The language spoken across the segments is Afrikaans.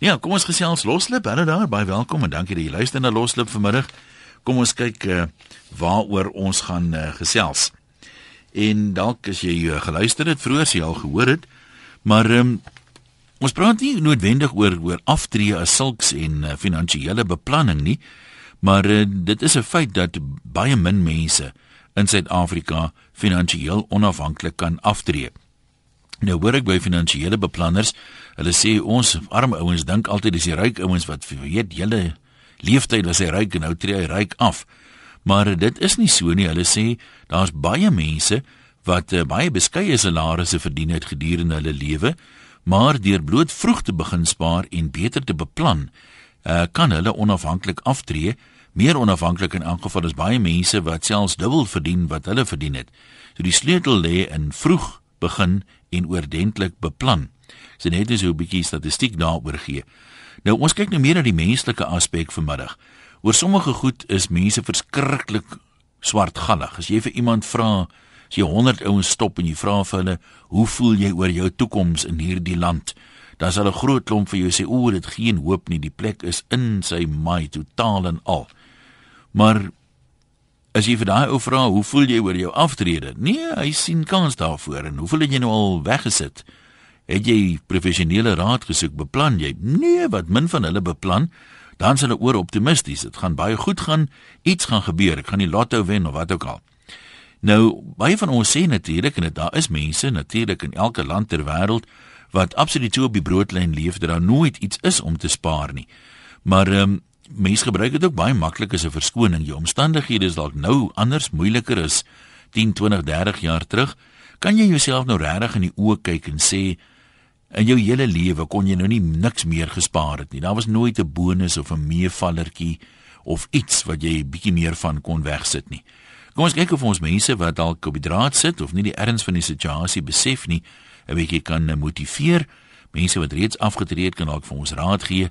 Ja, kom ons gesels loslip. Hallo daar, baie welkom en dankie dat jy luister na Loslip vanmiddag. Kom ons kyk uh, waaroor ons gaan uh, gesels. En dalk as jy uh, geluister het vroeër, jy al gehoor het, maar um, ons praat nie noodwendig oor oor aftree as sulks en uh, finansiële beplanning nie, maar uh, dit is 'n feit dat baie min mense in Suid-Afrika finansiëel onafhanklik kan aftree. Nou hoor ek by finansiële beplanners, hulle sê ons arme ouens dink altyd dis die ryk ouens wat weet julle leeftyd was hy ryk en nou tree hy ryk af. Maar dit is nie so nie. Hulle sê daar's baie mense wat uh, baie beskeie salarisse verdien het gedurende hulle lewe, maar deur bloot vroeg te begin spaar en beter te beplan, uh, kan hulle onafhanklik aftree. Meer onafhanklik in elk geval is baie mense wat selfs dubbel verdien wat hulle verdien het. So die sleutel lê in vroeg begin en oordentlik beplan. Sy so net so 'n bietjie statistiek daaroor gee. Nou ons kyk nou meer na die menslike aspek vanmiddag. Oor sommige goed is mense verskriklik swartgallig. As jy vir iemand vra, as jy 100 ouens stop en jy vra vir hulle, "Hoe voel jy oor jou toekoms in hierdie land?" Dan sal 'n groot klomp vir jou sê, "O, dit geen hoop nie. Die plek is in sy maai totaal en al." Maar As jy vir daai ou vra, hoe voel jy oor jou aftrede? Nee, hy sien kans daarvoor en hoeveel het jy nou al weggesit? Het jy professionele raad gesoek? Beplan jy? Nee, wat min van hulle beplan. Dan is hulle oor optimisties. Dit gaan baie goed gaan. Iets gaan gebeur. Ek gaan die lotto wen of wat ook al. Nou, baie van ons sê natuurlik en daar is mense natuurlik in elke land ter wêreld wat absoluut so op die broodlyn leef dat daar nooit iets is om te spaar nie. Maar ehm um, mense gebruik dit ook baie maklik as 'n verskoning. Jou omstandighede is dalk nou anders, moeiliker as 10, 20, 30 jaar terug. Kan jy jouself nou regtig in die oë kyk en sê in jou hele lewe kon jy nou nie niks meer gespaar het nie. Daar was nooit 'n bonus of 'n meevallertjie of iets wat jy bietjie meer van kon wegsit nie. Kom ons kyk of ons mense wat dalk op die draad sit of nie die erns van die situasie besef nie, 'n bietjie kan motiveer. Mense wat reeds afgetree het kan dalk vir ons raad gee.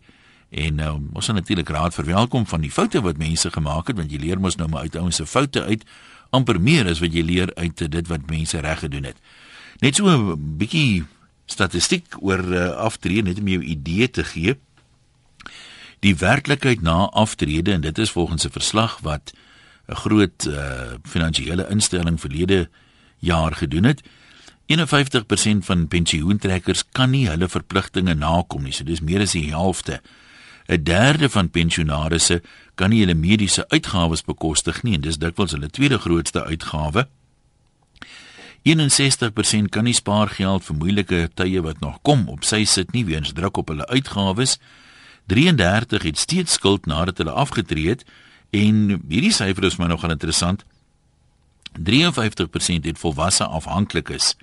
En nou ons sal natuurlik raad verwelkom van die foute wat mense gemaak het want jy leer mos nou maar uit ouens se foute uit amper meer as wat jy leer uit dit wat mense reg gedoen het. Net so 'n bietjie statistiek oor uh, aftrede net om jou idee te gee. Die werklikheid na aftrede en dit is volgens 'n verslag wat 'n groot uh, finansiële instelling verlede jaar gedoen het. 51% van pensioentrekkers kan nie hulle verpligtinge nakom nie. So dis meer as die helfte. 'n derde van pensionaarsse kan nie hulle mediese uitgawes bekostig nie en dis dikwels hulle tweede grootste uitgawe. 61% kan nie spaargeld vir moeilike tye wat nog kom op sy sit nie weens druk op hulle uitgawes. 33 het steeds skuld nadat hulle afgetree het en hierdie syfer is my nogal interessant. 53% het volwasse afhanklikes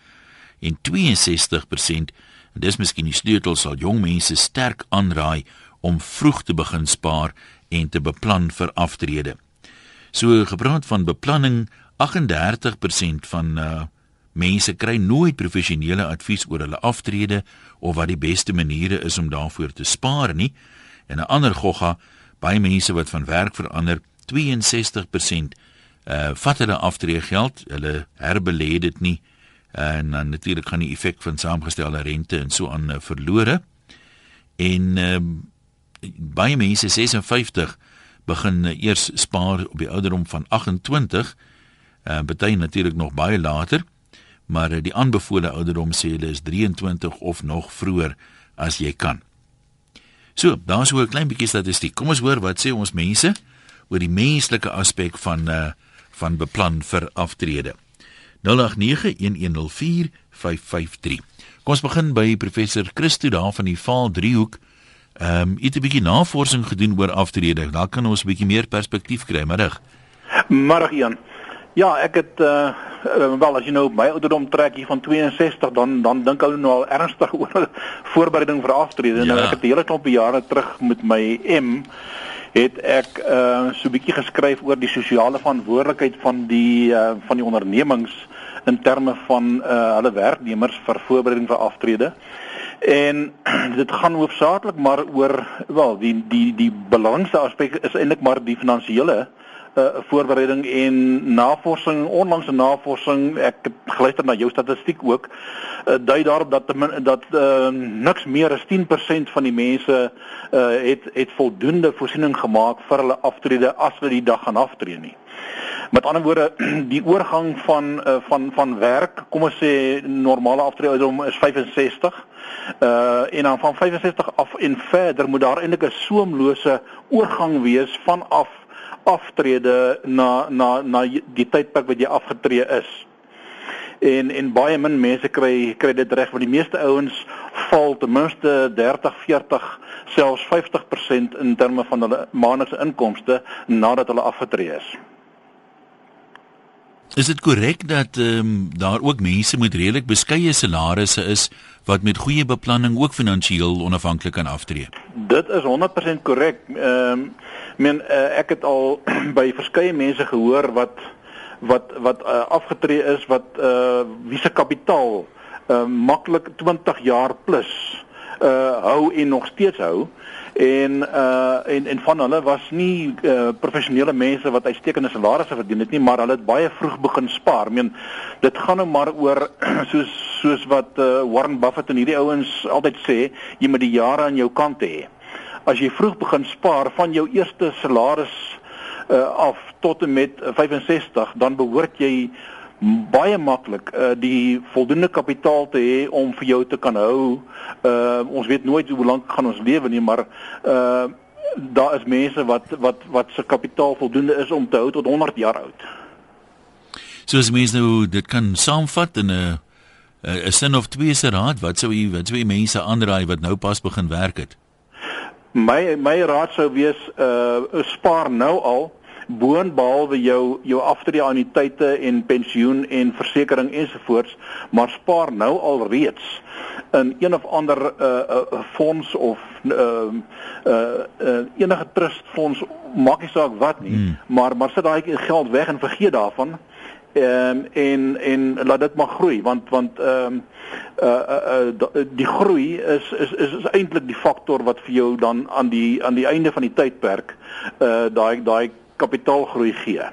en 62% en dis miskien die sleutel sal jong mense sterk aanraai om vroeg te begin spaar en te beplan vir aftrede. So gepraat van beplanning, 38% van uh mense kry nooit professionele advies oor hulle aftrede of wat die beste maniere is om daarvoor te spaar nie. En 'n ander gogga, baie mense wat van werk verander, 62% uh vat hulle aftrede geld, hulle herbelê dit nie en dan natuurlik gaan die effek van saamgestelde rente en so aan uh, verlore. En ehm uh, baie mense 56 begin eh, eers spaar op die ouderdom van 28. Uh party natuurlik nog baie later, maar uh, die aanbevole ouderdom sê hulle is 23 of nog vroeër as jy kan. So, daar's so 'n klein bietjie statistiek. Kom ons hoor wat sê ons mense oor die menslike aspek van uh van beplan vir aftrede. 0891104553. Kom ons begin by professor Christo daar van die Vaal driehoek Ehm um, het 'n bietjie navorsing gedoen oor aftrede. Daar kan ons 'n bietjie meer perspektief kry, middag. Middag Jan. Ja, ek het uh wel as jy nou my ouderdom trek hier van 62 dan dan dink hulle nou al ernstig oor voorbereiding vir aftrede. Nou, ja. Nou ek het 'n hele klomp jare terug met my M het ek uh so 'n bietjie geskryf oor die sosiale verantwoordelikheid van die uh van die ondernemings in terme van uh hulle werknemers vir voorbereiding vir aftrede. En dit gaan hoofsaaklik maar oor wel die die die belangrikste aspek is eintlik maar die finansiële uh, voorbereiding en navorsing, onlangse navorsing, ek geluister na jou statistiek ook, uh, dui daarop dat dat uh, niks meer as 10% van die mense uh, het het voldoende voorsiening gemaak vir hulle aftrede as hulle die dag gaan aftree nie. Met ander woorde, die oorgang van uh, van van werk, kom ons sê normale aftreeouderdom is 65. Uh en dan van 65 af en verder moet daar eintlik 'n soemlose oorgang wees vanaf aftrede na na na die tydperk wat jy afgetree is. En en baie min mense kry kry dit reg want die meeste ouens val ten minste 30, 40, selfs 50% in terme van hulle maandelikse inkomste nadat hulle afgetree is. Is dit korrek dat ehm um, daar ook mense met redelik beskeie salarisse is wat met goeie beplanning ook finansiëel onafhanklik kan aftree? Dit is 100% korrek. Ehm um, men uh, ek het al by verskeie mense gehoor wat wat wat uh, afgetree is wat uh wie se kapitaal uh maklik 20 jaar plus uh hou en nog steeds hou en uh en en van hulle was nie uh professionele mense wat uitstekende salarisse verdien het nie maar hulle het baie vroeg begin spaar. Ek meen dit gaan nou maar oor soos soos wat uh Warren Buffett en hierdie ouens altyd sê, jy moet die jare aan jou kant hê. As jy vroeg begin spaar van jou eerste salaris uh af tot en met 65, dan behoort jy baie maklik uh die voldoende kapitaal te hê om vir jou te kan hou. Uh ons weet nooit hoe lank gaan ons lewe nie, maar uh daar is mense wat wat wat se kapitaal voldoende is om te hou tot 100 jaar oud. So as mense nou dit kan saamvat in 'n 'n sin of twee se raad, wat sou jy wat sou jy mense aanraai wat nou pas begin werk het? My my raad sou wees uh spaar nou al boonbehalwe jou jou aftreeanniteite en pensioen en versekerings ensovoorts, maar spaar nou al reeds in een of ander 'n uh, uh, fonds of 'n uh, uh, uh, enige trustfonds, maak nie saak wat nie, hmm. maar maar sit daai geld weg en vergeet daarvan. Ehm um, en en laat dit maar groei want want ehm um, uh, uh, uh die groei is is is, is eintlik die faktor wat vir jou dan aan die aan die einde van die tydperk uh daai daai kapitaalgroei gee.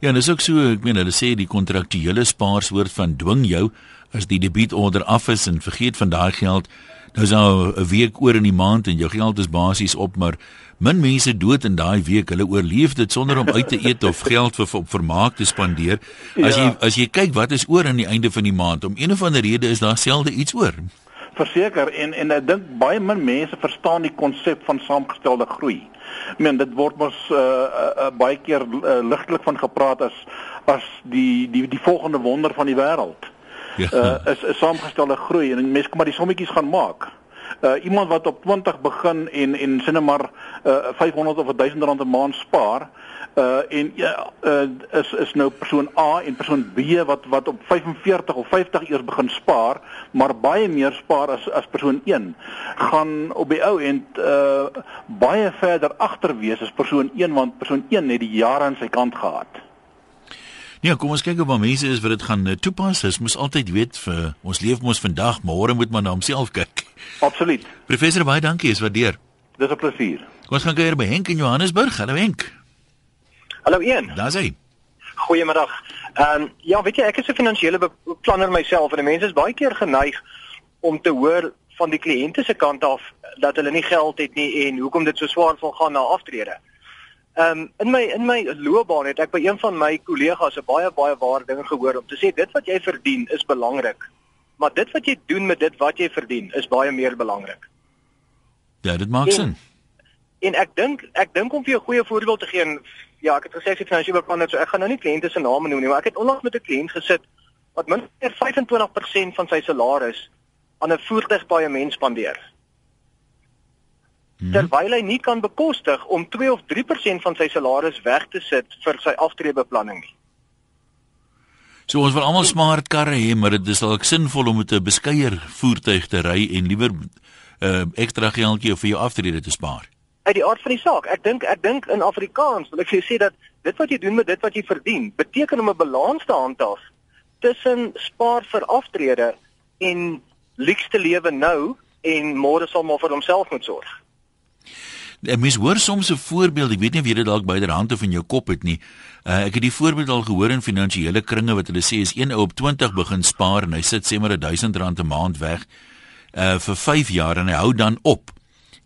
Ja, en dis ook so, ek meen hulle sê die kontraktuele spaarsoort van dwing jou as die debietorder af is en vergeet van daai geld, nou is nou 'n week oor in die maand en jou geld is basies op, maar min mense dood in daai week. Hulle oorleef dit sonder om uit te eet of geld vir op vermaak te spandeer. As ja. jy as jy kyk wat is oor aan die einde van die maand, om een of ander rede is daar selde iets oor. Verseker en en ek dink baie min mense verstaan die konsep van saamgestelde groei. Ek meen dit word mos uh, uh, uh, baie keer uh, ligtelik van gepraat as as die die die volgende wonder van die wêreld. Ja. Uh, is 'n saamgestelde groei en mense kom maar die sommetjies gaan maak. Uh, iemand wat op 20 begin en en sinne maar uh, 500 of 1000 rand 'n maand spaar, uh en ja uh, is is nou persoon A en persoon B wat wat op 45 of 50 eers begin spaar, maar baie meer spaar as as persoon 1 gaan op die ou end uh baie verder agter wees as persoon 1 want persoon 1 het die jare aan sy kant gehad. Ja, kom ons kyk op wat mense is wat dit gaan toepas. Ons moet altyd weet vir ons leef mos vandag, môre moet man na homself kyk. Absoluut. Professor baie dankie, is waardeer. Dis 'n plesier. Kom ons gaan kuier by Henk in Johannesburg. Hallo Henk. Hallo een. Daar's hy. Goeiemiddag. Ehm um, ja, weet jy, ek is 'n finansiële beplanner myself en mense is baie keer geneig om te hoor van die kliënte se kant af dat hulle nie geld het nie en hoekom dit so swaar sal gaan na aftrede. Ehm um, in my in my loopbaan het ek by een van my kollegas 'n baie baie waar ding gehoor om te sê dit wat jy verdien is belangrik. Maar dit wat jy doen met dit wat jy verdien is baie meer belangrik. Ja, dit maak sin. En ek dink ek dink om vir jou 'n goeie voorbeeld te gee ja, ek het gesê ek finansiële beplanner, so ek gaan nou nie kliënte se name noem nie, maar ek het onlangs met 'n kliënt gesit wat minder 25% van sy salaris aan 'n voertuigpaaiement spandeer. Hmm. Terwyl hy nie kan bekostig om 2 of 3% van sy salaris weg te sit vir sy aftreebeplanning nie. So ons wil almal smart karre hê, maar dit is dalk sinvol om met 'n beskeier voertuig te ry en liewer 'n uh, ekstra geldjie vir jou aftrede te spaar uit die aard van die saak. Ek dink ek dink in Afrikaans wil ek vir jou sê dat dit wat jy doen met dit wat jy verdien, beteken om 'n balans te handhaaf tussen spaar vir aftrede en luukste lewe nou en môre sal maar vir homself moet sorg. 'n Mens hoor soms 'n voorbeeld, ek weet nie of jy dit dalk byderhand of in jou kop het nie. Uh, ek het die voorbeeld al gehoor in finansiële kringe wat hulle sê is een ou op 20 begin spaar en hy sit sê maar 1000 rand 'n maand weg uh vir 5 jaar en hy hou dan op.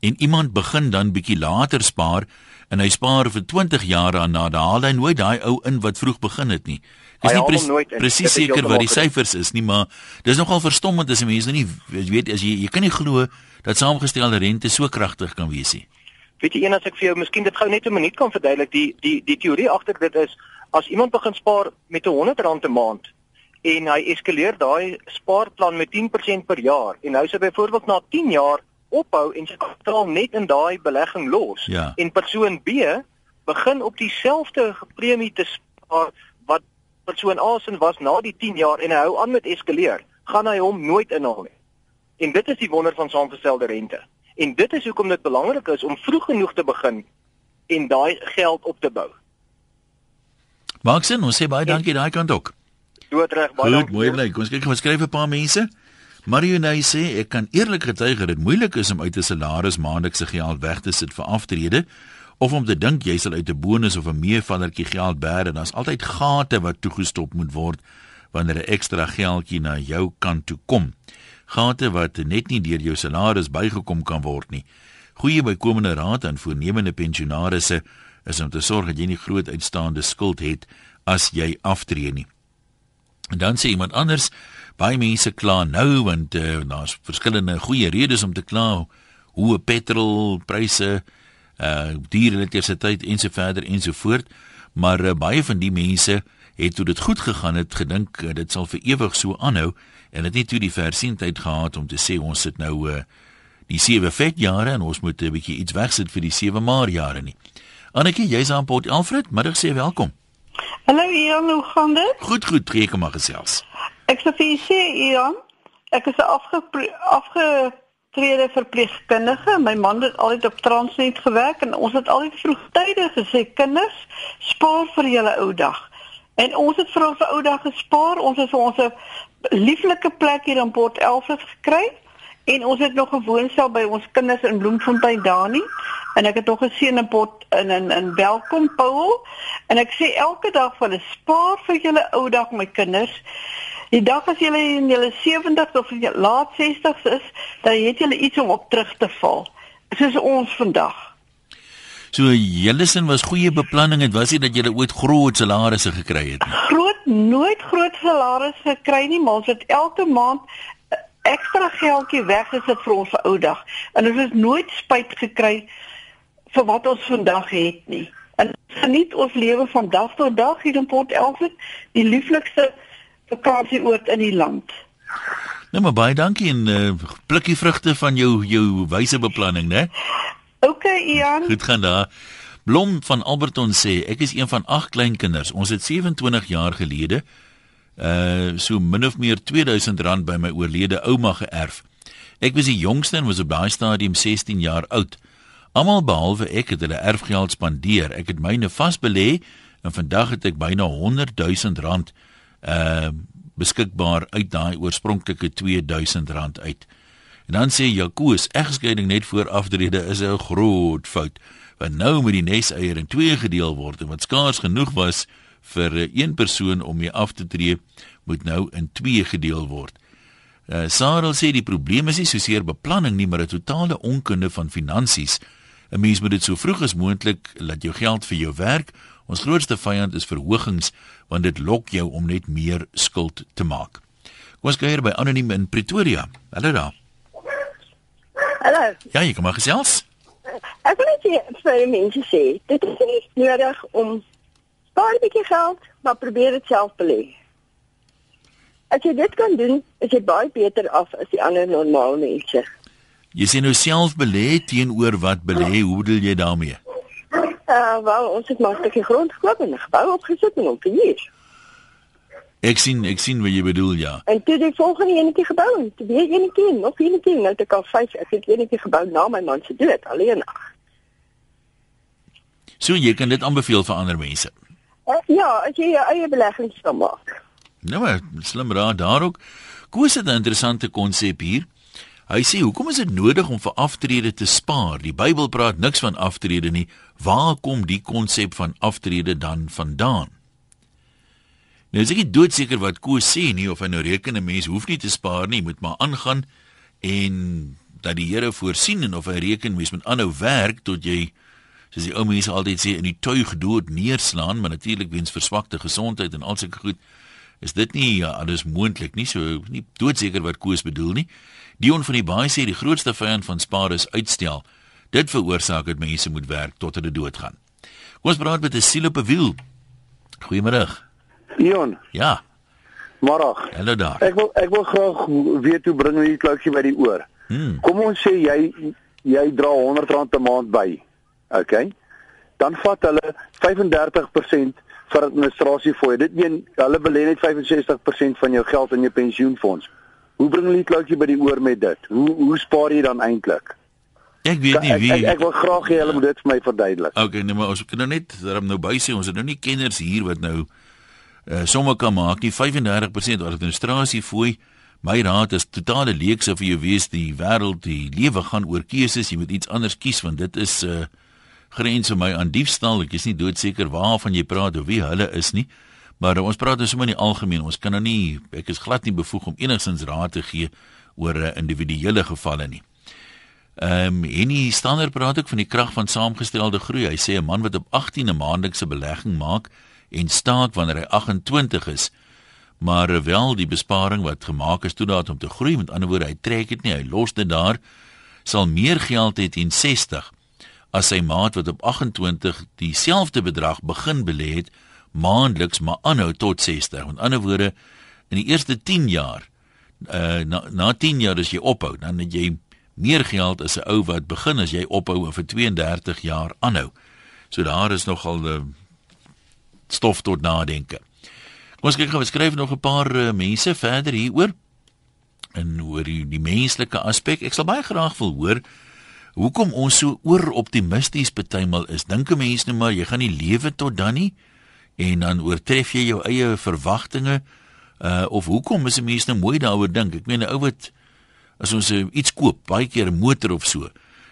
En iemand begin dan bietjie later spaar en hy spaar vir 20 jaar daarna, dan haal hy nooit daai ou in wat vroeg begin het nie. Dis nie presies presies seker wat die syfers is nie, maar dis nogal verstommend as mense nou nie weet as jy jy kan nie glo dat saamgestelde rente so kragtig kan wees nie. Weet jy een as ek vir jou miskien dit gou net 'n minuut kan verduidelik, die die die teorie agter dit is as iemand begin spaar met 'n 100 rand 'n maand en hy eskaleer daai spaarplan met 10% per jaar en nou sê byvoorbeeld na 10 jaar ophou en sy kapitaal net in daai belegging los ja. en persoon B begin op dieselfde premie te spaar wat persoon A se was na die 10 jaar en hy hou aan met eskaleer, gaan hy hom nooit inhaal nie. En dit is die wonder van saamgestelde rente. En dit is hoekom dit belangrik is om vroeg genoeg te begin en daai geld op te bou. Maak sin, ons sê baie dankie daai kant ook. Doodreg baie dankie. Mooi bly. Ons kyk, ons skryf 'n paar mense. Mario Nay sê ek kan eerlik getuig dat dit moeilik is om uit 'n salaris maandelikse geld weg te sit vir aftrede of om te dink jy sal uit 'n bonus of 'n meevallertjie geld bære. Daar's altyd gate wat toegestop moet word wanneer 'n ekstra geldjie na jou kant toe kom gate wat net nie deur jou salaris bygekom kan word nie. Goeie bykomende raad aan voornemende pensionaarsse is om te sorg dat jy nie groot uitstaande skuld het as jy aftree nie. En dan sê iemand anders, baie mense kla nou want uh, daar's verskillende goeie redes om te kla, hoë petrolpryse, uh dierelektrisiteit en so verder en so voort, maar uh, baie van die mense het toe dit goed gegaan het gedink uh, dit sal vir ewig so aanhou en het nie toe die versientheid gehad om te sê ons sit nou uh, die sewe vet jare en ons moet 'n bietjie iets wegsit vir die sewe maar jare nie. Annetjie, jy's aan Port Alfred, middag sê welkom. Hallo Ian, hoe gaan dit? Goed, goed, tree kom maar gesels. Ek sê vir sê Ian, ek is 'n afge afgetrede verpleegkundige. My man het altyd op Transnet gewerk en ons het altyd vroegtydig gesê kinders, spaar vir julle ou dag. En ons het vir ons ou dag gespaar. Ons het vir ons 'n lieflike plek hier in Port Elfrid gekry en ons het nog gewoonstel by ons kinders in Bloemfontein Dani en ek het nog gesien in Port in in in Welkom Paul en ek sê elke dag van 'n spaar vir julle ou dag my kinders. Die dag as julle in julle 70s of julle laat 60s is, dan het julle iets om op terug te val. Soos ons vandag. So julle sin was goeie beplanning en was dit dat julle ooit groot salarisse gekry het nie? Groot nooit groot salarisse gekry nie, maar ons het elke maand eh, ekstra geldjie weggesit vir ons ou dag. En ons het nooit spyt gekry vir wat ons vandag het nie. En geniet ons lewe van dag tot dag hier in Port Elfrid, die lieflikste vakansieoord in die land. Nou maar baie dankie en uh, plukkie vrugte van jou jou wyse beplanning, né? OK, Ian. Goed gaan daar. Blom van Alberton sê ek is een van agt kleinkinders. Ons het 27 jaar gelede uh so min of meer R2000 by my oorlede ouma geërf. Ek was die jongste en was op daai stadium 16 jaar oud. Almal behalwe ek het hulle erfgeld spandeer. Ek het myne vasbelê en vandag het ek byna 100 000 uh beskikbaar uit daai oorspronklike R2000 uit. En dan sê Jakobus, egskeiding net voor aftrede is 'n groot fout, want nou moet die neseier in twee gedeel word en wat skaars genoeg was vir een persoon om mee af te tree, moet nou in twee gedeel word. Uh, Sarel sê die probleem is nie soseer beplanning nie, maar 'n totale onkunde van finansies. 'n Mens moet dit so vroeg as moontlik laat jou geld vir jou werk. Ons grootste vyand is verhogings, want dit lok jou om net meer skuld te maak. Kom ons kyk hier by anoniem in Pretoria. Hallo daar. Hallo. Ja, jy kom maar gesels. Ek wil net vir mense sê, dit is nie nodig om spaar 'n bietjie geld, maar probeer dit self belê. As jy dit kan doen, is jy baie beter af as die ander normale mense. Jy sê nou self belê teenoor wat belê, hoe bedoel jy daarmee? Uh, wel, ons het maar 'n stukkie grond gekoop en 'n gebou opgesit en op hier. Ek sien ek sien wat jy bedoel ja. En toe die volgende enetjie gebou, toe weer enetjie, nog enetjie, nou het ek al 5, ek het enetjie gebou na my man se dood alleen. So jy kan dit aanbeveel vir ander mense. Uh, ja, as jy jou eie beleggings kan maak. Nou maar slim raad daar ook. Koos het 'n interessante konsep hier. Hy sê hoekom is dit nodig om vir aftrede te spaar? Die Bybel praat niks van aftrede nie. Waar kom die konsep van aftrede dan vandaan? Nou is ek nie doodseker wat Koos sê nie of hy nou reken 'n mens hoef nie te spaar nie, moet maar aangaan en dat die Here voorsien en of hy reken mens moet aanhou werk tot jy soos die ou mense altyd sê in die tuig dood neerslaan, maar natuurlik wens verswakte gesondheid en al sulke goed is dit nie ja, alles moontlik nie, so nie doodseker wat Koos bedoel nie. Dion van die Baai sê die grootste vyand van spaar is uitstel. Dit veroorsaak dat mense moet werk tot hulle doodgaan. Kom ons praat met 'n siel op 'n wiel. Goeiemôre. Dion. Ja. Môre. Hallo daar. Ek wil ek wil graag weet hoe bring jy die kloutjie by die oor? Hmm. Kom ons sê jy jy dra R100 'n maand by. OK. Dan vat hulle 35% vir administrasie jou. Dit meen hulle belê net 65% van jou geld in jou pensioenfonds. Hoe bring hulle die kloutjie by die oor met dit? Hoe hoe spaar jy dan eintlik? Ek weet nie wie Ek, ek, ek wil graag hê hulle moet dit vir my verduidelik. Okay, nee, maar ons kan nou net daarom nou by sê ons het nou nie kenners hier wat nou uh, somme kan maak nie 35% administrasie fooi. My raad is totale leekse vir jou wees die wêreld, die lewe gaan oor keuses, jy moet iets anders kies want dit is 'n uh, grens vir my aan diefstal. Ek is nie doodseker waarvan jy praat of wie hulle is nie. Maar ons praat dus sommer in die algemeen. Ons kan nou nie ek is glad nie bevoeg om enigsins raad te gee oor individuele gevalle nie. Ehm um, en die standaard praat ook van die krag van saamgestelde groei. Hy sê 'n man wat op 18 'n maandelikse belegging maak en staak wanneer hy 28 is, maar wel die besparing wat gemaak is toe daad om te groei, met ander woorde hy trek dit nie, hy los dit daar, sal meer geld hê in 60 as sy maat wat op 28 dieselfde bedrag begin belê het maandeliks maar aanhou tot 60. Met ander woorde in die eerste 10 jaar uh na, na 10 jaar as jy ophou, dan het jy meer geld as 'n ou wat begin as jy ophou vir 32 jaar aanhou. So daar is nogal uh, stof tot nadenke. Kom ons kyk gou, ons skryf nog 'n paar uh, mense verder hieroor en oor die, die menslike aspek. Ek sal baie graag wil hoor hoekom ons so ooroptimisties betuimel is. Dink 'n mens nou maar jy gaan nie lewe tot dan nie en dan oortref jy jou eie verwagtinge uh of hoekom is 'n mens nou mooi daaroor dink? Ek meen 'n ou wat as ons uh, iets koop, baie keer 'n motor of so,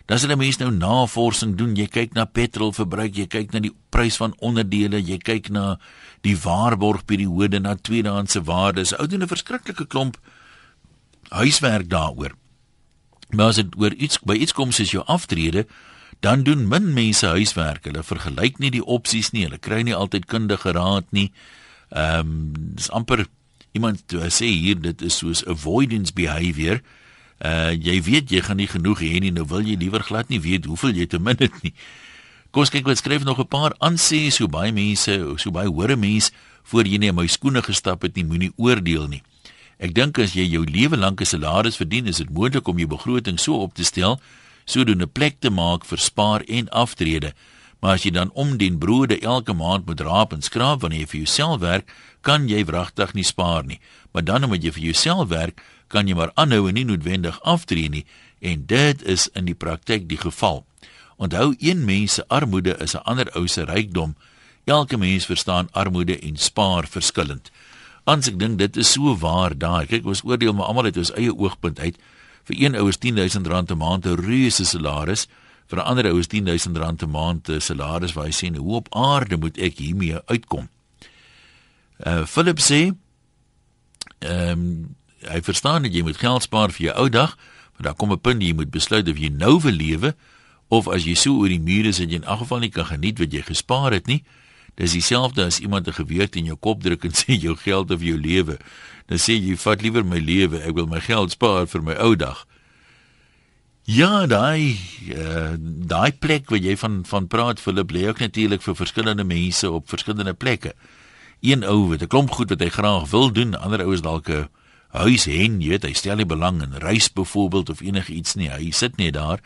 dan sal 'n mens nou navorsing doen. Jy kyk na petrolverbruik, jy kyk na die prys van onderdele, jy kyk na die waarborgperiode, na tweedehandse waardes. Ou doen 'n verskriklike klomp huiswerk daaroor. Maar as dit oor iets by iets kom soos jou aftrede, dan doen min mense huiswerk. Hulle vergelyk nie die opsies nie. Hulle kry nie altyd kundige raad nie. Ehm um, dis amper iemand sê hier dit is soos avoidance behavior. Uh jy weet jy gaan nie genoeg hê nie, nou wil jy liewer glad nie weet hoeveel jy te min het nie. Kom kyk wat skryf nog 'n paar aansê so baie mense, so baie hore mense voor jy nie in my skoene gestap het nie, moenie oordeel nie. Ek dink as jy jou lewe lank 'n salaris verdien, is dit moontlik om jou begroting so op te stel sodoende 'n plek te maak vir spaar en aftrede. Maar as jy dan om den brode elke maand moet raap en skraap wanneer jy vir jouself werk, kan jy wragtig nie spaar nie. Maar dan omdat jy vir jouself werk, kan jy maar aanhou en nie noodwendig aftree nie en dit is in die praktyk die geval. Onthou een mens se armoede is 'n ander ou se rykdom. Elke mens verstaan armoede en spaar verskillend. Ans ek dink dit is so waar daai. Kyk, ons oordeel maar almal uit ons eie oogpunt uit. Vir een ou is R10000 'n maand 'n reuse salaris, vir 'n ander ou is R10000 'n maand 'n salaris waar hy sê, nou, "Hoe op aarde moet ek hiermee uitkom?" Uh Philip sê, ehm um, hy verstaan dat jy moet geld spaar vir jou ou dag, maar daar kom 'n punt jy moet besluit of jy nou wil lewe of as jy so oor die mure is dat jy in elk geval nie kan geniet wat jy gespaar het nie. Dis dieselfde as iemand 'n geweer in jou kop druk en sê jou geld of jou lewe. Dan sê jy vat liewer my lewe, ek wil my geld spaar vir my ou dag. Ja, daai uh, daai plek waar jy van van praat Philip lê ook natuurlik vir verskillende mense op verskillende plekke. Een ou wat 'n klomp goed wat hy graag wil doen, ander ou is dalk 'n huis hen, jy weet, hy stel nie belang in reis byvoorbeeld of enigiets nie. Hy sit net daar.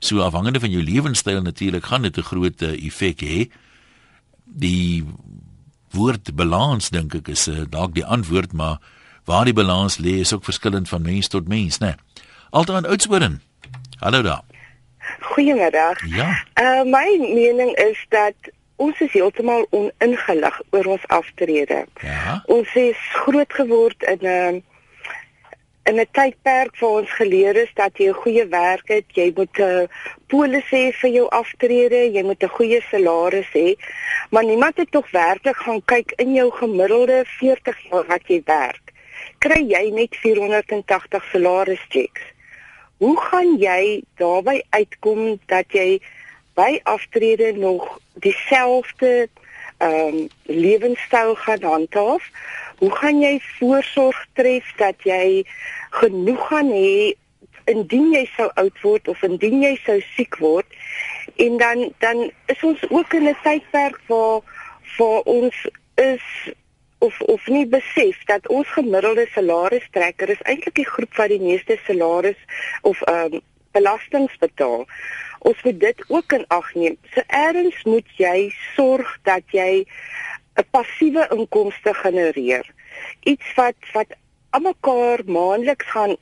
So afhangende van jou lewenstyl natuurlik gaan dit 'n groot uh, effek hê. Die woord balans dink ek is uh, dalk die antwoord, maar waar die balans lê is ook verskillend van mens tot mens, né? Altaan Oudtshoorn. Hallo daar. Goeiemiddag. Ja. Uh my mening is dat ons is heeltemal oningelig oor ons aftrede. Ja. Ons is groot geword in 'n in 'n tydperk waar ons geleer is dat jy 'n goeie werk het, jy moet 'n uh, polis hê vir jou aftrede, jy moet 'n goeie salaris hê. Maar niemand het tog werklik gaan kyk in jou gemiddelde 40 jaar wat jy werk. Kry jy net 480 salaris checks? Hoe gaan jy daarby uitkom dat jy by aftrede nog dieselfde ehm um, lewenstyl gaan handhaaf? Hoe gaan jy voorsorg tref dat jy genoeg gaan hê indien jy sou oud word of indien jy sou siek word? En dan dan is ons ook in 'n tydperk waar waar ons is of of nie besef dat ons gemiddelde salaristrekker is eintlik die groep wat die meeste salaris of ehm um, belastings betaal. Ons moet dit ook in ag neem. So eers moet jy sorg dat jy 'n passiewe inkomste genereer. Iets wat wat almekaar maandeliks gaan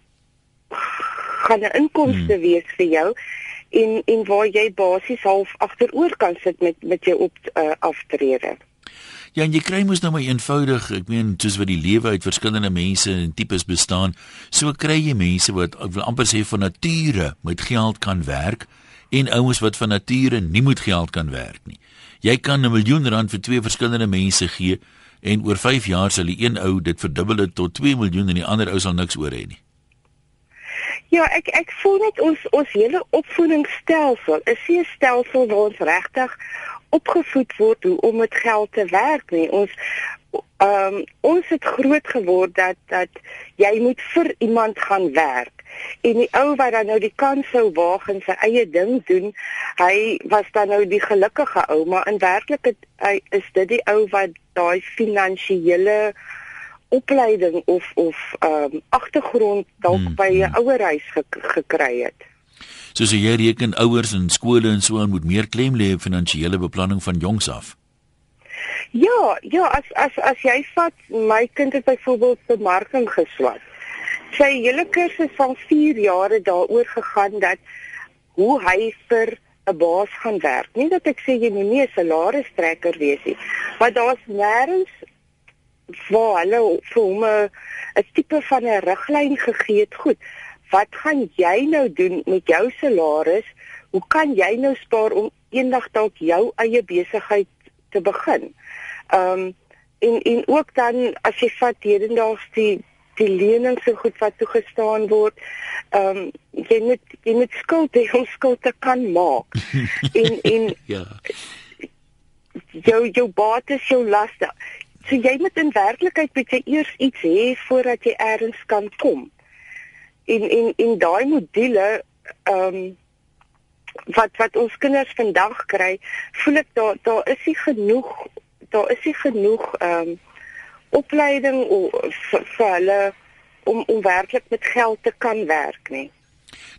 gaan 'n inkomste hmm. wees vir jou en en waar jy basies half agteroor kan sit met met jou op uh, aftrede. Ja, en jy kry mos nou maar eenvoudig, ek meen, soos wat die lewe uit verskillende mense en tipes bestaan, so kry jy mense wat ek wil amper sê van nature met geld kan werk en ouens wat van nature nie moet geld kan werk nie. Jy kan 'n miljoen rand vir twee verskillende mense gee en oor 5 jaar sal die een ou dit verdubbel tot 2 miljoen en die ander ou sal niks oor hê nie. Ja, ek ek voel net ons ons hele opvoedingsstelsel is nie 'n stelsel waar ons regtig opgevoed word hoe om met geld te werk nie. Ons ehm um, ons het groot geword dat dat jy moet vir iemand gaan werk en die ou wat dan nou die kans sou waag en sy eie ding doen, hy was dan nou die gelukkige ou, maar in werklikheid is dit die ou wat daai finansiële opleiding of of ehm um, agtergrond dalk hmm, by 'n hmm. ouerhuis ge gekry het. Soos jy reken ouers en skole en so aan moet meer klem lê op finansiële beplanning van jongs af. Ja, ja, as as as jy vat my kind het byvoorbeeld bemarking geswat sy hele kursus van 4 jare daaroor gegaan dat hoe hy vir 'n baas gaan werk. Nie dat ek sê jy moet nie 'n salaristrekker wees nie, maar daar's nêrens waar hulle vir hom 'n tipe van 'n riglyn gegee het. Goed. Wat gaan jy nou doen met jou salaris? Hoe kan jy nou spaar om eendag dalk jou eie besigheid te begin? Ehm um, en en ook dan as jy vat hedendaags die die lening so goed wat toegestaan word. Ehm um, jy moet jy moet skuld hê om skuld te kan maak. en en ja. Jou jou bates jou laste. So jy moet in werklikheid moet jy eers iets hê voordat jy eers kan kom. En en en daai module ehm um, wat wat ons kinders vandag kry, voel ek daar daar is nie genoeg daar is nie genoeg ehm um, opleiding vir hulle om om werklik met geld te kan werk nie.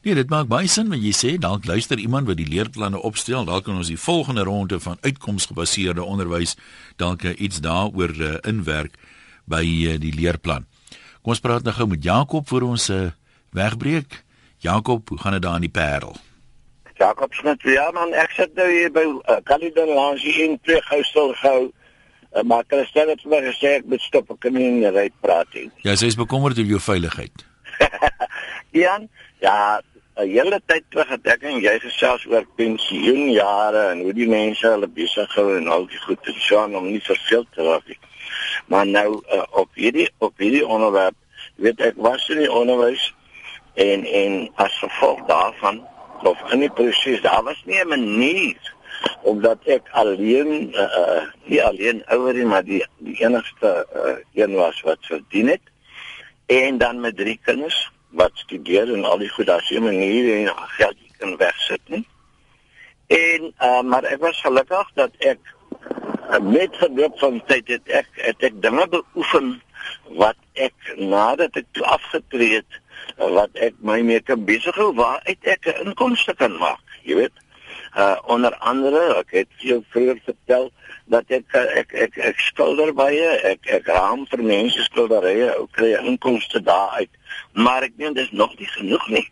Nee, dit maak baie sin wat jy sê. Dalk luister iemand wat die leerplanne opstel, dalk kan ons die volgende ronde van uitkomsgebaseerde onderwys dalk iets daaroor uh, inwerk by uh, die leerplan. Kom ons praat nou gou met Jakob vir ons uh, wegbreek. Jakob, hoe gaan dit daar in die Parel? Jakob Smit, ja man, ek sit nou hier by uh, Calidon Lounge in Preghoussel gehou. Uh, maar Christel het vir my gesê ek moet stop ek kan nie in die ry praat nie. Ja, sy is bekommerd oor jou veiligheid. Jan, ja, 'n hele tyd terug het ek en jy gesels oor pensioenjare en hoe die mense hulle besig hou en al die goed en so om nie verveel te raak nie. Maar nou uh, op hierdie op hierdie onderwerp, weet ek was in die onderwys en en as gevolg daarvan of in die proses daar was nie 'n manier omdat ek alleen uh, nie alleen ouer nie maar die die enigste uh, een was wat verdien het. En dan met drie kinders wat studeer en al die goed daar se maniere en geld kan wegsit nie. En uh, maar ek was gelukkig dat ek met verloop van tyd het ek het ek dinge beoefen wat ek nadat ek afgetree het wat ek my mee kan besig hou waar ek 'n inkomste kan maak jy weet uh onder andere ek het jou vroeër vertel dat ek ek ek ek skilder baie ek ek raam vir mense skilderye ook kry inkomste daar uit maar ek meen dis nog nie genoeg nie.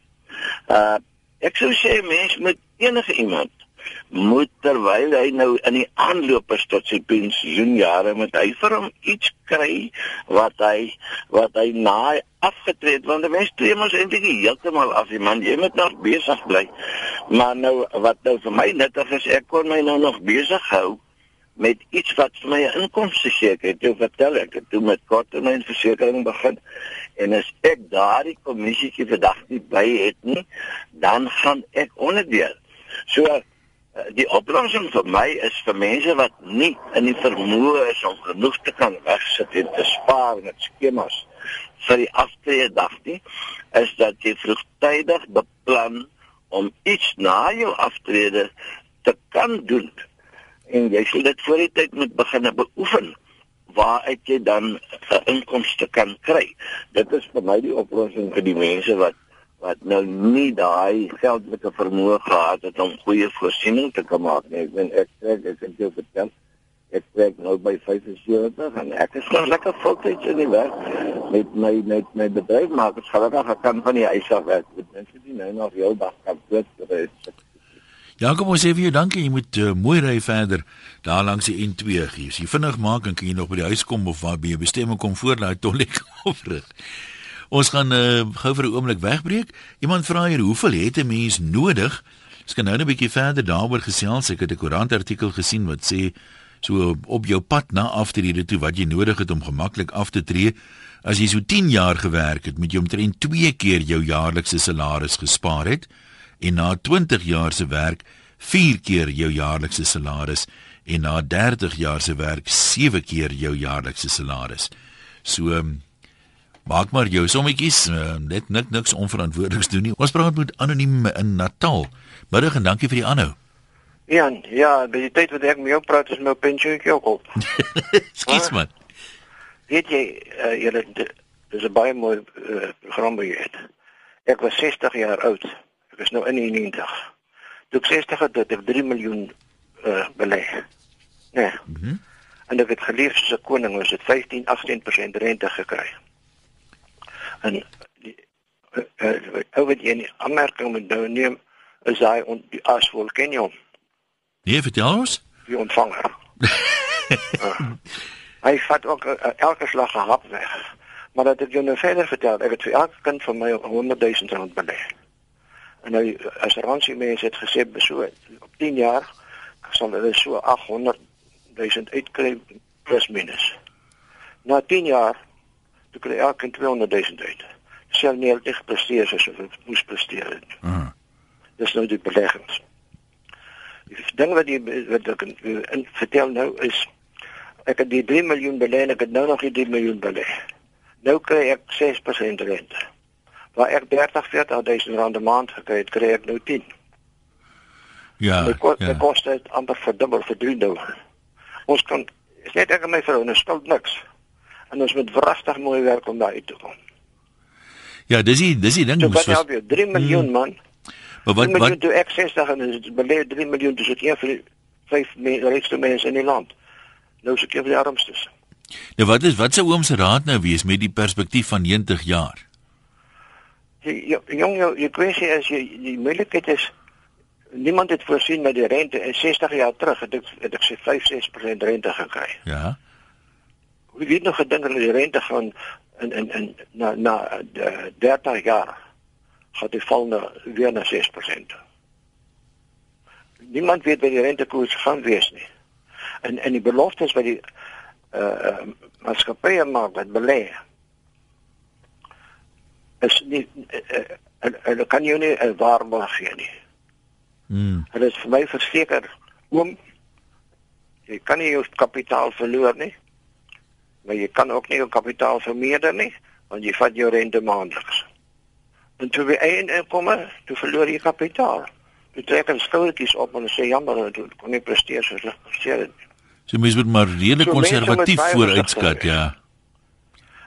Uh ek sou sê mense met enige iemand moet terwyl hy nou in die aanloop is tot sy pensioenjare met hy vir hom iets kry wat hy wat hy na afgetree want die mens tree mos eintlik heeltemal af die man jy moet nog besig bly maar nou wat nou vir my nuttig is ek kon my nou nog besig hou met iets wat vir my 'n inkomste seker het. Jy vertel ek het met korttermynversekering begin en as ek daardie kommissie vandag nie by het nie, dan gaan ek onderdeel. So die oplossing vir my is vir mense wat nie in die vermoë is om genoeg te kan wegsit en te spaar met skemas vir die aftreedag nie, is dat jy vroegtydig beplan om iets na jou aftrede te kan doen en jy sê dit voor die tyd moet begin beoefen waaruit jy dan 'n uh, inkomste kan kry. Dit is vir my die oplossing vir die mense wat wat nou nie daai geldelike vermoë gehad het om goeie voorsiening te kan maak nie. Ek ben ek ek ek het jou vertel ek werk nou by 75 en ek is nog lekker voltyds in die werk met my met my bedryf maar ek het gelukkig kan van die huis af werk. Is nie nou nog heel dag kan dood het. Jakob, ons sê vir jou dankie. Jy moet uh, mooi ry verder daar langs die N2 gee. As jy vinnig maak en kan jy nog by die huis kom of waar by jou bestemming kom voor daai tollik oprig. Ons gaan uh, gou vir 'n oomblik wegbreek. Iemand vra hier, hoeveel het 'n mens nodig? Ek kan nou 'n bietjie verder daaroor gesels. Ek het 'n koerantartikel gesien wat sê so op jou pad na aftrede toe wat jy nodig het om gemaklik af te tree. As jy so 10 jaar gewerk het, moet jy omtrent 2 keer jou jaarlikse salaris gespaar het en na 20 jaar se werk 4 keer jou jaarlikse salaris en na 30 jaar se werk 7 keer jou jaarlikse salaris. So um, maak maar jou sommetjies, uh, net nik niks onverantwoordeliks doen nie. Ons praat met anoniem in Natal. Middag en dankie vir die aanhou. Jan, ja, by die tyd wat ek met jou praat is my pensioen ook op. Skus man. Weet jy, uh, julle dis 'n baie mooi uh, program by jy. Ek was 60 jaar oud. Ek is nou in 90. Toe ek 60 het, het ek 3 miljoen uh belê. Nee. Mhm. Mm en ek het geleef soos 'n koning, ons het 15, 18% rente gekry. En die uh, uh wat jy in aanmerking moet nou neem is hy on die jy hom? Nee, vertel ons. Die ontvanger. uh, hy vat ook uh, elke slag gehap weg. Maar dat ek jou nou verder vertel, ek het vir elke kind van my 100 000 rand belê. En nou as ransie mense het gesê so op 10 jaar sal hulle so 800 000 uitkry plus minus. Na 10 jaar toe kry elke 200 000 uit. Sel nie altyd gepresteer soos wat moes presteer het. Mhm. Dis nou die beleggings. Die ding wat jy wat ek in vertel nou is ek het die 3 miljoen belê en ek het nou nog die 3 miljoen belê. Nou kry ek 6% rente waar ek 30 40000 rand 'n maand gekry het, kry ek nou 10. Ja. Dit kos ja. dit kos dit amper verdubbel vir 3 nou. Ons kan is net ek en my vrou, ons skuld niks. En ons moet wragtig mooi werk om daar uit te kom. Ja, dis die dis die ding so. Wat help 3 miljoen hmm. man. Maar wat wat toe ek 60 en dit belê 3 miljoen dis ek een vir 5 rykste mense in die land. Nou is ek een van die armstes. Nou wat is wat se oom se raad nou wees met die perspektief van 90 jaar? jy jong jou jy kwessie is jy die moeilikheid is niemand het voorsien met die rente in 60 jaar terug het ek het ek sê 5-6% rente gekry. Ja. Wie weet nog gedink dat die rente gaan in in in na na 30 eh, jaar gaan dit val na weer na 6%. Niemand weet wat die rentekoers gaan wees nie. En en die beloftes wat die uh, uh maatskappye maak wat belê is nie en uh, uh, kan jy nie 'n uh, waarborg gee nie. Hmm. Dit is vir my verseker oom jy kan nie jou kapitaal verloor nie. Maar jy kan ook nie jou kapitaal vermeerder nie want jy vat jou rente maandeliks. En toe jy een inkomme, toe verloor jy kapitaal. Jy trek dan skuldjies op en sê jammer, ek kon nie presteer soos ek gepresteer het. So mense moet maar redelik konservatief so vooruitskat, ja.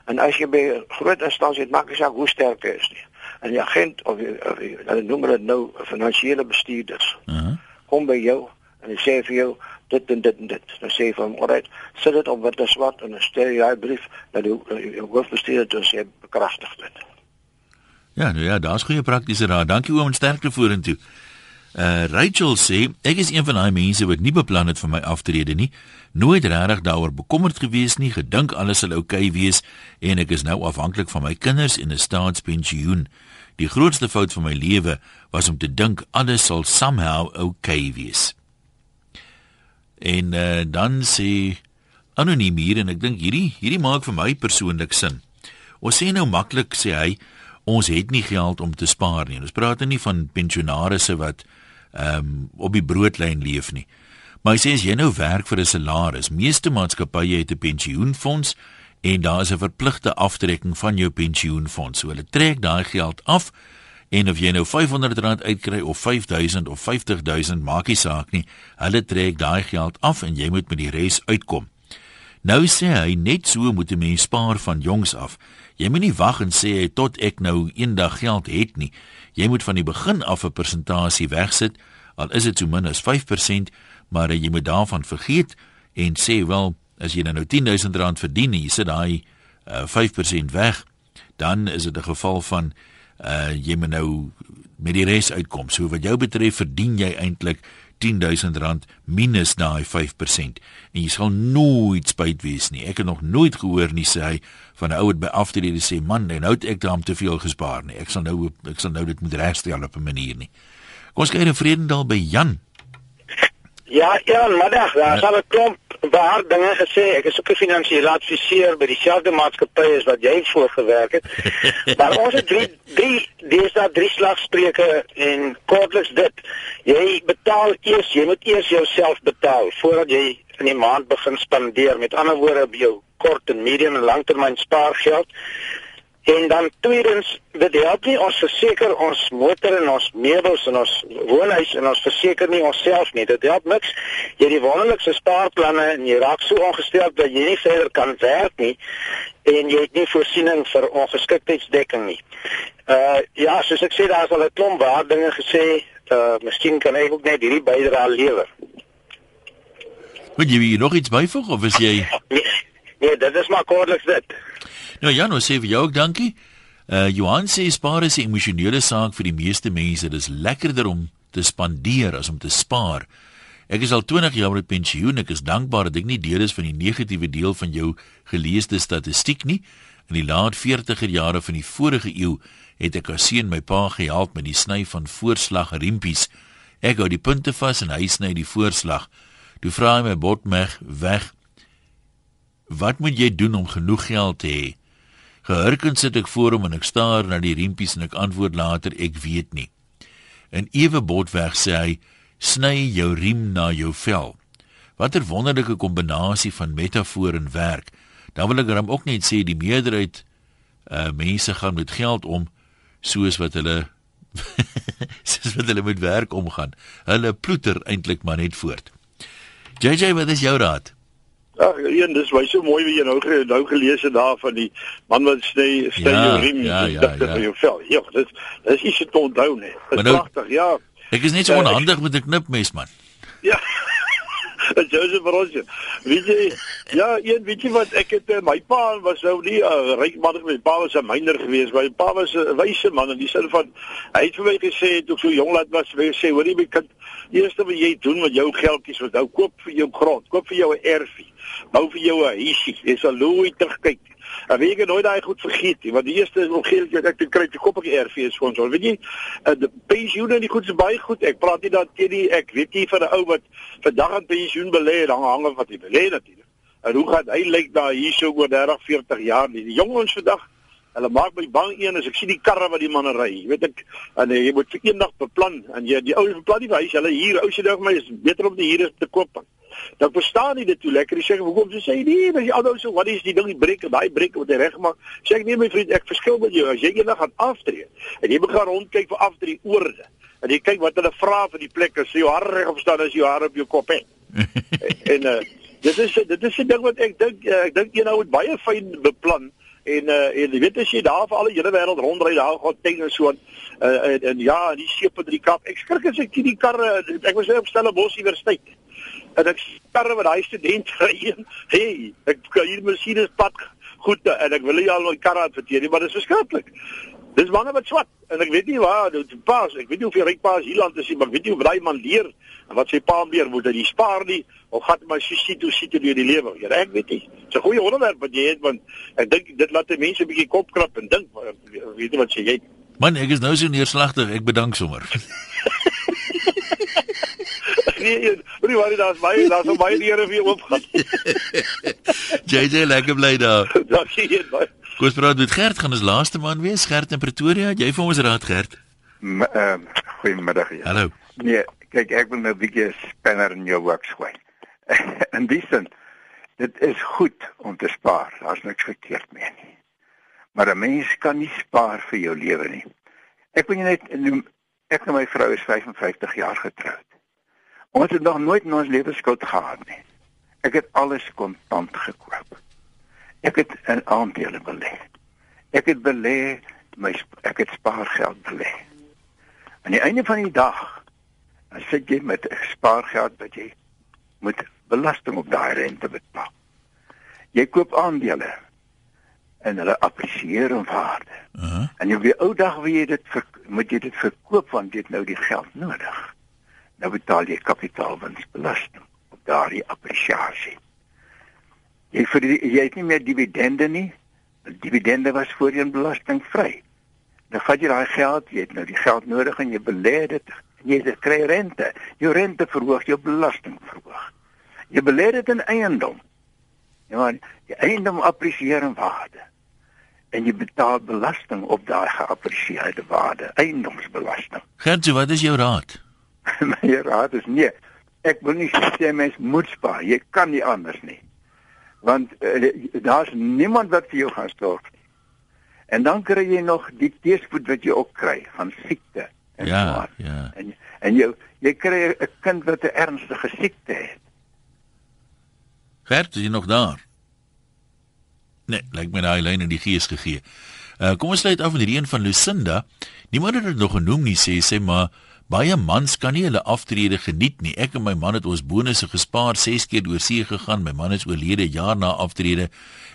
En as jy by groot instansies het, maak nie saak hoe sterk jy is nie. En die agent of hulle noem dit nou finansiële bestuurders. Uh -huh. Kom by jou en sê vir jou dit en dit en dit. Dan sê jy van, "Alright, sit dit op wat is wat en dan stuur jy 'n brief na die hoofbestuurder toe sê bekragtig dit." Ja, nou ja, daar's goeie praktiese raad. Dankie oom en sterkte vorentoe. Uh Rachel sê ek is een van daai mense wat nie beplan het vir my aftrede nie. Nooit regtig daaroor bekommerd gewees nie, gedink alles sal oukei okay wees en ek is nou afhanklik van my kinders en 'n staatspensioen. Die grootste fout van my lewe was om te dink alles sal somehow oukei okay wees. En uh, dan sê anoniem hier en ek dink hierdie hierdie maak vir my persoonlik sin. Ons sê nou maklik sê hy ons het nie geld om te spaar nie. Ons praat nie van pensionaarsse wat ehm um, op die broodlyn leef nie. Maar hy sê as jy nou werk vir 'n salaris, meeste maatskappye het 'n pensioenfonds en daar is 'n verpligte aftrekking van jou pensioenfonds. So hulle trek daai geld af En of jy nou R500 uitkry of 5000 of 50000 maak nie saak nie. Hulle trek daai geld af en jy moet met die res uitkom. Nou sê hy net so moet 'n mens spaar van jongs af. Jy moet nie wag en sê tot ek nou eendag geld het nie. Jy moet van die begin af 'n persentasie wegsit, al is dit so min as 5%, maar jy moet daarvan vergeet en sê wel, as jy nou R10000 verdien en jy sit daai uh, 5% weg, dan is dit 'n geval van uh jy moet nou met die res uitkom. So wat jou betref verdien jy eintlik R10000 minus daai 5% en jy sal nooit spyt wees nie. Ek het nog nooit gehoor nie sê hy van 'n ou wat by aftrede sê man, nou het ek daarom te veel gespaar nie. Ek sal nou ek sal nou dit moet regstel op 'n manier nie. Kom ons kyk in Vredendal by Jan. Ja, ja, middag. Daar sal 'n klomp waar dinge gesê. Ek is ook 'n finansiële adviseur by dieselfde maatskappy as wat jy voorgewerk het. maar ons het drie drie dis daar drie slagspreuke en kortliks dit. Jy betaal eers, jy moet eers jouself betaal voordat jy in die maand begin spandeer. Met ander woorde, jou kort en medium en langtermyn spaargeld. En dan tweedens, dit help nie ons verseker ons motor en ons meubels en ons woonhuis en ons verseker nie onsself nie. Dit help niks. Jy het die wonderlikste spaarplanne en jy raak so ongestel dat jy nie verder kan werk nie en jy het nie voorsiening vir ongeskiktheidsdekking nie. Uh ja, soos ek sê daar's al 'n klomp waardinge gesê, uh miskien kan ek ook net hierdie bydrae lewer. Wil jy nog iets byvoeg of is jy Nee, nee dit is maar kortliks dit. Nou ja, nou sê vir jou ook dankie. Uh Johan sê spaar is 'n emosionele saak vir die meeste mense. Dit is lekkerder om te spandeer as om te spaar. Ek is al 20 jaar met pensioen. Ek is dankbaar dat ek nie deel is van die negatiewe deel van jou geleesde statistiek nie. In die laat 40er jare van die vorige eeu het ek as seun my pa gehelp met die sny van voorslag riempies. Ek hou die punte vas en hy sny die voorslag. Toe vra hy my botmeg weg. Wat moet jy doen om genoeg geld te hê? Gehurkend sit ek voor hom en ek staar na die riempies en ek antwoord later ek weet nie. En ewe botweg sê hy sny jou riem na jou vel. Watter wonderlike kombinasie van metafoor en werk. Dan wil ek hom ook net sê die meerderheid uh mense gaan met geld om soos wat hulle soos wat hulle met werk omgaan. Hulle ploeter eintlik maar net voort. JJ, wat is jou raad? Ja, een dis baie so mooi wie jy nou nou gelees het daar van die man wat sny sny ja, jou riem ja, ja, ja. vir jou vel. Ja, dis dis is dit onthou nie. Dis nou, pragtig, ja. Ek is net so uh, onhandig met 'n knipmes man. Ja. Joseph Roger. Weet jy, ja, een weet jy wat ek het eh, my pa was nou nie 'n uh, ryk man, my pa was 'n myner geweest. My pa was 'n wyse man in die sin van hy het vir my gesê toe ek so jong laat was, hy sê, "Hoorie my kind, eerste wat jy doen met jou geldjies, wat nou koop vir jou grond, koop vir jou 'n erfie." bou vir jou 'n huisie. Jy sal nooit terugkyk. En weet jy nooit daai goed vergeet nie, want die eerste omgewing wat ek te kry te koop op die RV is ons. Weet jy, uh, die pensioene en die goed is baie goed. Ek praat nie dat die ek weet nie van 'n ou wat vandag aan pensioen belê, dan hang af wat hy belê natuurlik. En hoe gaan hy lyk daar hierso oor 30, 40 jaar nie. Die jong ons vandag Hulle maak my bang een as ek sien die karre wat die manne ry. Jy weet ek en jy moet vir eendag beplan en jy die ouens beplan nie vir huis. Hulle hier ou se dink my is beter om die hier te koop. Dan verstaan nie dit toe lekker. Jy sê hoekom jy sê nee, as jy alou so wat is die ding die breek, daai breek wat jy regmaak. Sê ek nee my vriend, ek verskil met jou. As jy eendag gaan aftree en jy begin rondkyk vir aftree oorde en jy kyk wat hulle vra vir die plekke, sê jou hare reg op staan as jou hare op jou kop het. en uh, dit is dit is 'n ding wat ek dink uh, ek dink jy nou moet baie fyn beplan en uh, en jy weet as jy daar vir al die hele wêreld rondry daar gaan teen en so uh, en, en ja, die seep in die kap. Ek skrik as ek die karre ek was op Stellenbosch Universiteit en ek karre met daai student ry. Hey, ek hier masjiene pad goed en ek wil nie al my karre adverteer maar dit is verskriklik. Dis manne wat swat en ek weet nie waar dit pas. Ek weet nie of die ryk paas hier land is nie, maar ek weet nie of daai man leer en wat sy pa leer moet hy spaar nie of gaan my sussie toe sit deur die lewe. Ja, ek weet nie. Dis 'n goeie onderwerp wat jy het want ek dink dit laat mense 'n bietjie kop krap en dink weet jy wat sê jy? Man, ek is nou so neerslagtig. Ek bedank sommer. nee, jy waar jy daar's baie daar's baie deure vir jou oopgaan. JJ lekker bly daar. Dankie baie. Goeie praat met Gert gaan ons laaste man wees Gert in Pretoria. Jy vir ons raad Gert. Ehm uh, goeiemiddag ja. Hallo. Nee, kyk ek wil nou 'n bietjie spanner in jou werk gooi. in die sin dit is goed om te spaar. Daar's niks verkeerd mee nie. Maar 'n mens kan nie spaar vir jou lewe nie. Ek wil net noem ek en my vrou is 55 jaar getroud. Ons het nog nooit in ons lewe skuld gehad nie. Ek het alles kontant gekoop. Ek het in aandele belê. Ek het belê my ek het spaargeld belê. Aan die einde van die dag dan sit jy met spaargeld wat jy moet belasting op daai rente betaal. Jy koop aandele en hulle appresieer in waarde. Uh -huh. En jy weet ou dag wie jy dit ver, moet jy dit verkoop want jy het nou die geld nodig nou betaal jy kapitaalwinsbelasting op daardie appresiasie. Jy vir die, jy het nie meer dividende nie. Die dividende was voorheen belastingvry. Nou vat jy daai geld, jy het nou die geld nodig en jy belê dit jy kry rente. Jou rente verhoog, jou belasting verhoog. Jy belê dit in eiendom. Ja, maar die eiendom appresieer in waarde. En jy betaal belasting op daai geappresieerde waarde, eiendomsbelasting. Gertjie, wat is jou raad? my raad is nee. Ek wil nie sê mens moet spaar. Jy kan nie anders nie. Want uh, daar's niemand wat vir jou gaan sorg nie. En dan kry jy nog die teëspoed wat jy ook kry van siekte en ja, swaar. Ja. En en jy jy kry 'n kind wat 'n ernstige siekte het. Gert, is jy nog daar? Nee, lyk my daai lyn in die gees gegee. Uh, kom ons sluit af met hierdie een van Lucinda. Niemand het dit nog genoem nie, sê sy, maar Baie mans kan nie hulle aftrede geniet nie. Ek en my man het ons bonusse gespaar, 6 keer deur see gegaan. My man is oorlede jaar na aftrede.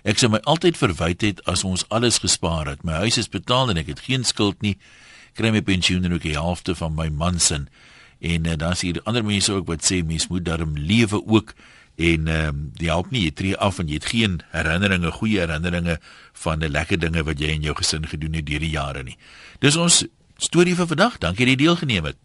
Ek sou my altyd verwyd het as ons alles gespaar het. My huis is betaal en ek het geen skuld nie. Kry my pensioen en ook die helfte van my man se. En uh, dan sien ander mense ook wat sê mens moet daarom lewe ook en ehm um, die help nie jy tree af en jy het geen herinneringe, goeie herinneringe van die lekker dinge wat jy in jou gesin gedoen het deur die jare nie. Dis ons storie vir vandag. Dankie dat jy deelgeneem het.